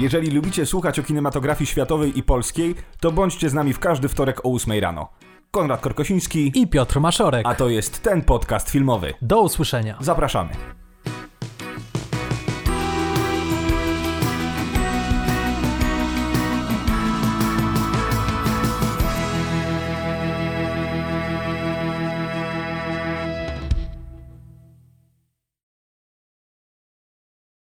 Jeżeli lubicie słuchać o kinematografii światowej i polskiej, to bądźcie z nami w każdy wtorek o 8 rano. Konrad Korkosiński, I Piotr Maszorek. a to jest ten podcast filmowy. Do usłyszenia. Zapraszamy.